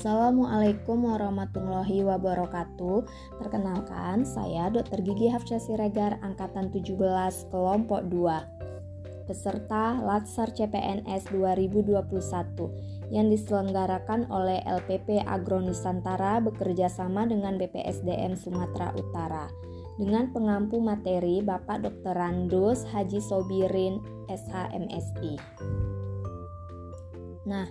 Assalamualaikum warahmatullahi wabarakatuh. Perkenalkan, saya Dr. Gigi Hafsya Siregar angkatan 17 kelompok 2. Peserta Latsar CPNS 2021 yang diselenggarakan oleh LPP Agro Nusantara bekerja sama dengan BPSDM Sumatera Utara dengan pengampu materi Bapak Dr. Randus Haji Sobirin SHMSI. Nah,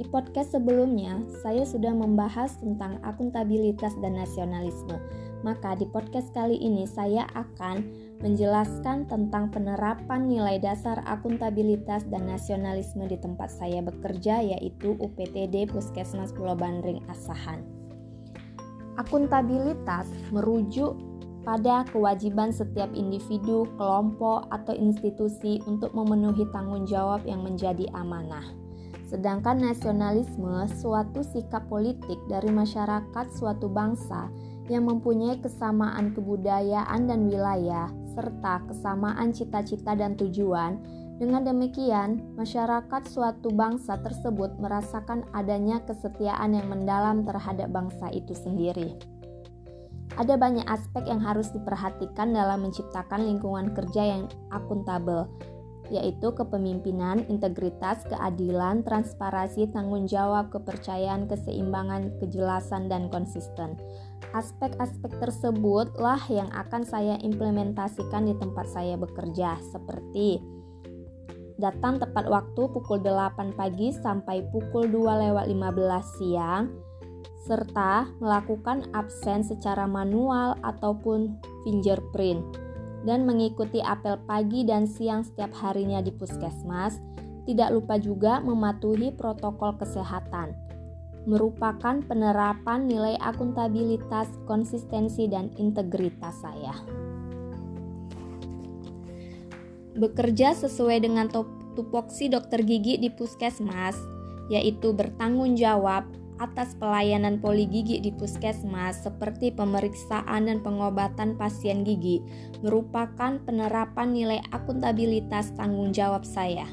di podcast sebelumnya saya sudah membahas tentang akuntabilitas dan nasionalisme. Maka di podcast kali ini saya akan menjelaskan tentang penerapan nilai dasar akuntabilitas dan nasionalisme di tempat saya bekerja yaitu UPTD Puskesmas Pulau Bandring Asahan. Akuntabilitas merujuk pada kewajiban setiap individu, kelompok, atau institusi untuk memenuhi tanggung jawab yang menjadi amanah. Sedangkan nasionalisme suatu sikap politik dari masyarakat suatu bangsa yang mempunyai kesamaan kebudayaan dan wilayah serta kesamaan cita-cita dan tujuan. Dengan demikian, masyarakat suatu bangsa tersebut merasakan adanya kesetiaan yang mendalam terhadap bangsa itu sendiri. Ada banyak aspek yang harus diperhatikan dalam menciptakan lingkungan kerja yang akuntabel, yaitu kepemimpinan, integritas, keadilan, transparansi, tanggung jawab, kepercayaan, keseimbangan, kejelasan, dan konsisten. Aspek-aspek tersebutlah yang akan saya implementasikan di tempat saya bekerja, seperti datang tepat waktu pukul 8 pagi sampai pukul 2 lewat 15 siang, serta melakukan absen secara manual ataupun fingerprint dan mengikuti apel pagi dan siang setiap harinya di puskesmas, tidak lupa juga mematuhi protokol kesehatan. Merupakan penerapan nilai akuntabilitas, konsistensi, dan integritas saya. Bekerja sesuai dengan tupoksi dokter gigi di puskesmas, yaitu bertanggung jawab, atas pelayanan poli gigi di puskesmas seperti pemeriksaan dan pengobatan pasien gigi merupakan penerapan nilai akuntabilitas tanggung jawab saya.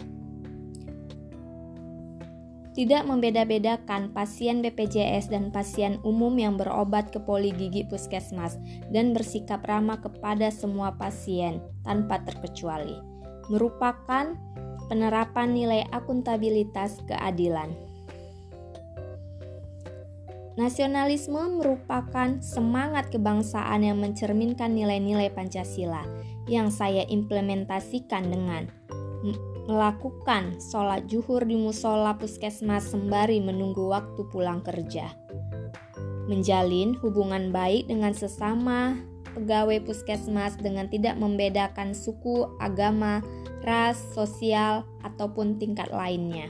Tidak membeda-bedakan pasien BPJS dan pasien umum yang berobat ke poli gigi puskesmas dan bersikap ramah kepada semua pasien tanpa terkecuali. Merupakan penerapan nilai akuntabilitas keadilan. Nasionalisme merupakan semangat kebangsaan yang mencerminkan nilai-nilai Pancasila yang saya implementasikan dengan melakukan sholat juhur di musola puskesmas sembari menunggu waktu pulang kerja. Menjalin hubungan baik dengan sesama pegawai puskesmas dengan tidak membedakan suku, agama, ras, sosial, ataupun tingkat lainnya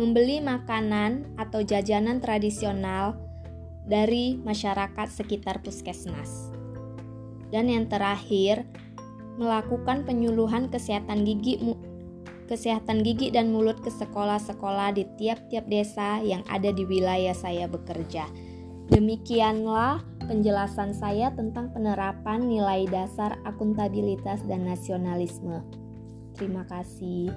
membeli makanan atau jajanan tradisional dari masyarakat sekitar puskesmas. Dan yang terakhir, melakukan penyuluhan kesehatan gigi kesehatan gigi dan mulut ke sekolah-sekolah di tiap-tiap desa yang ada di wilayah saya bekerja. Demikianlah penjelasan saya tentang penerapan nilai dasar akuntabilitas dan nasionalisme. Terima kasih.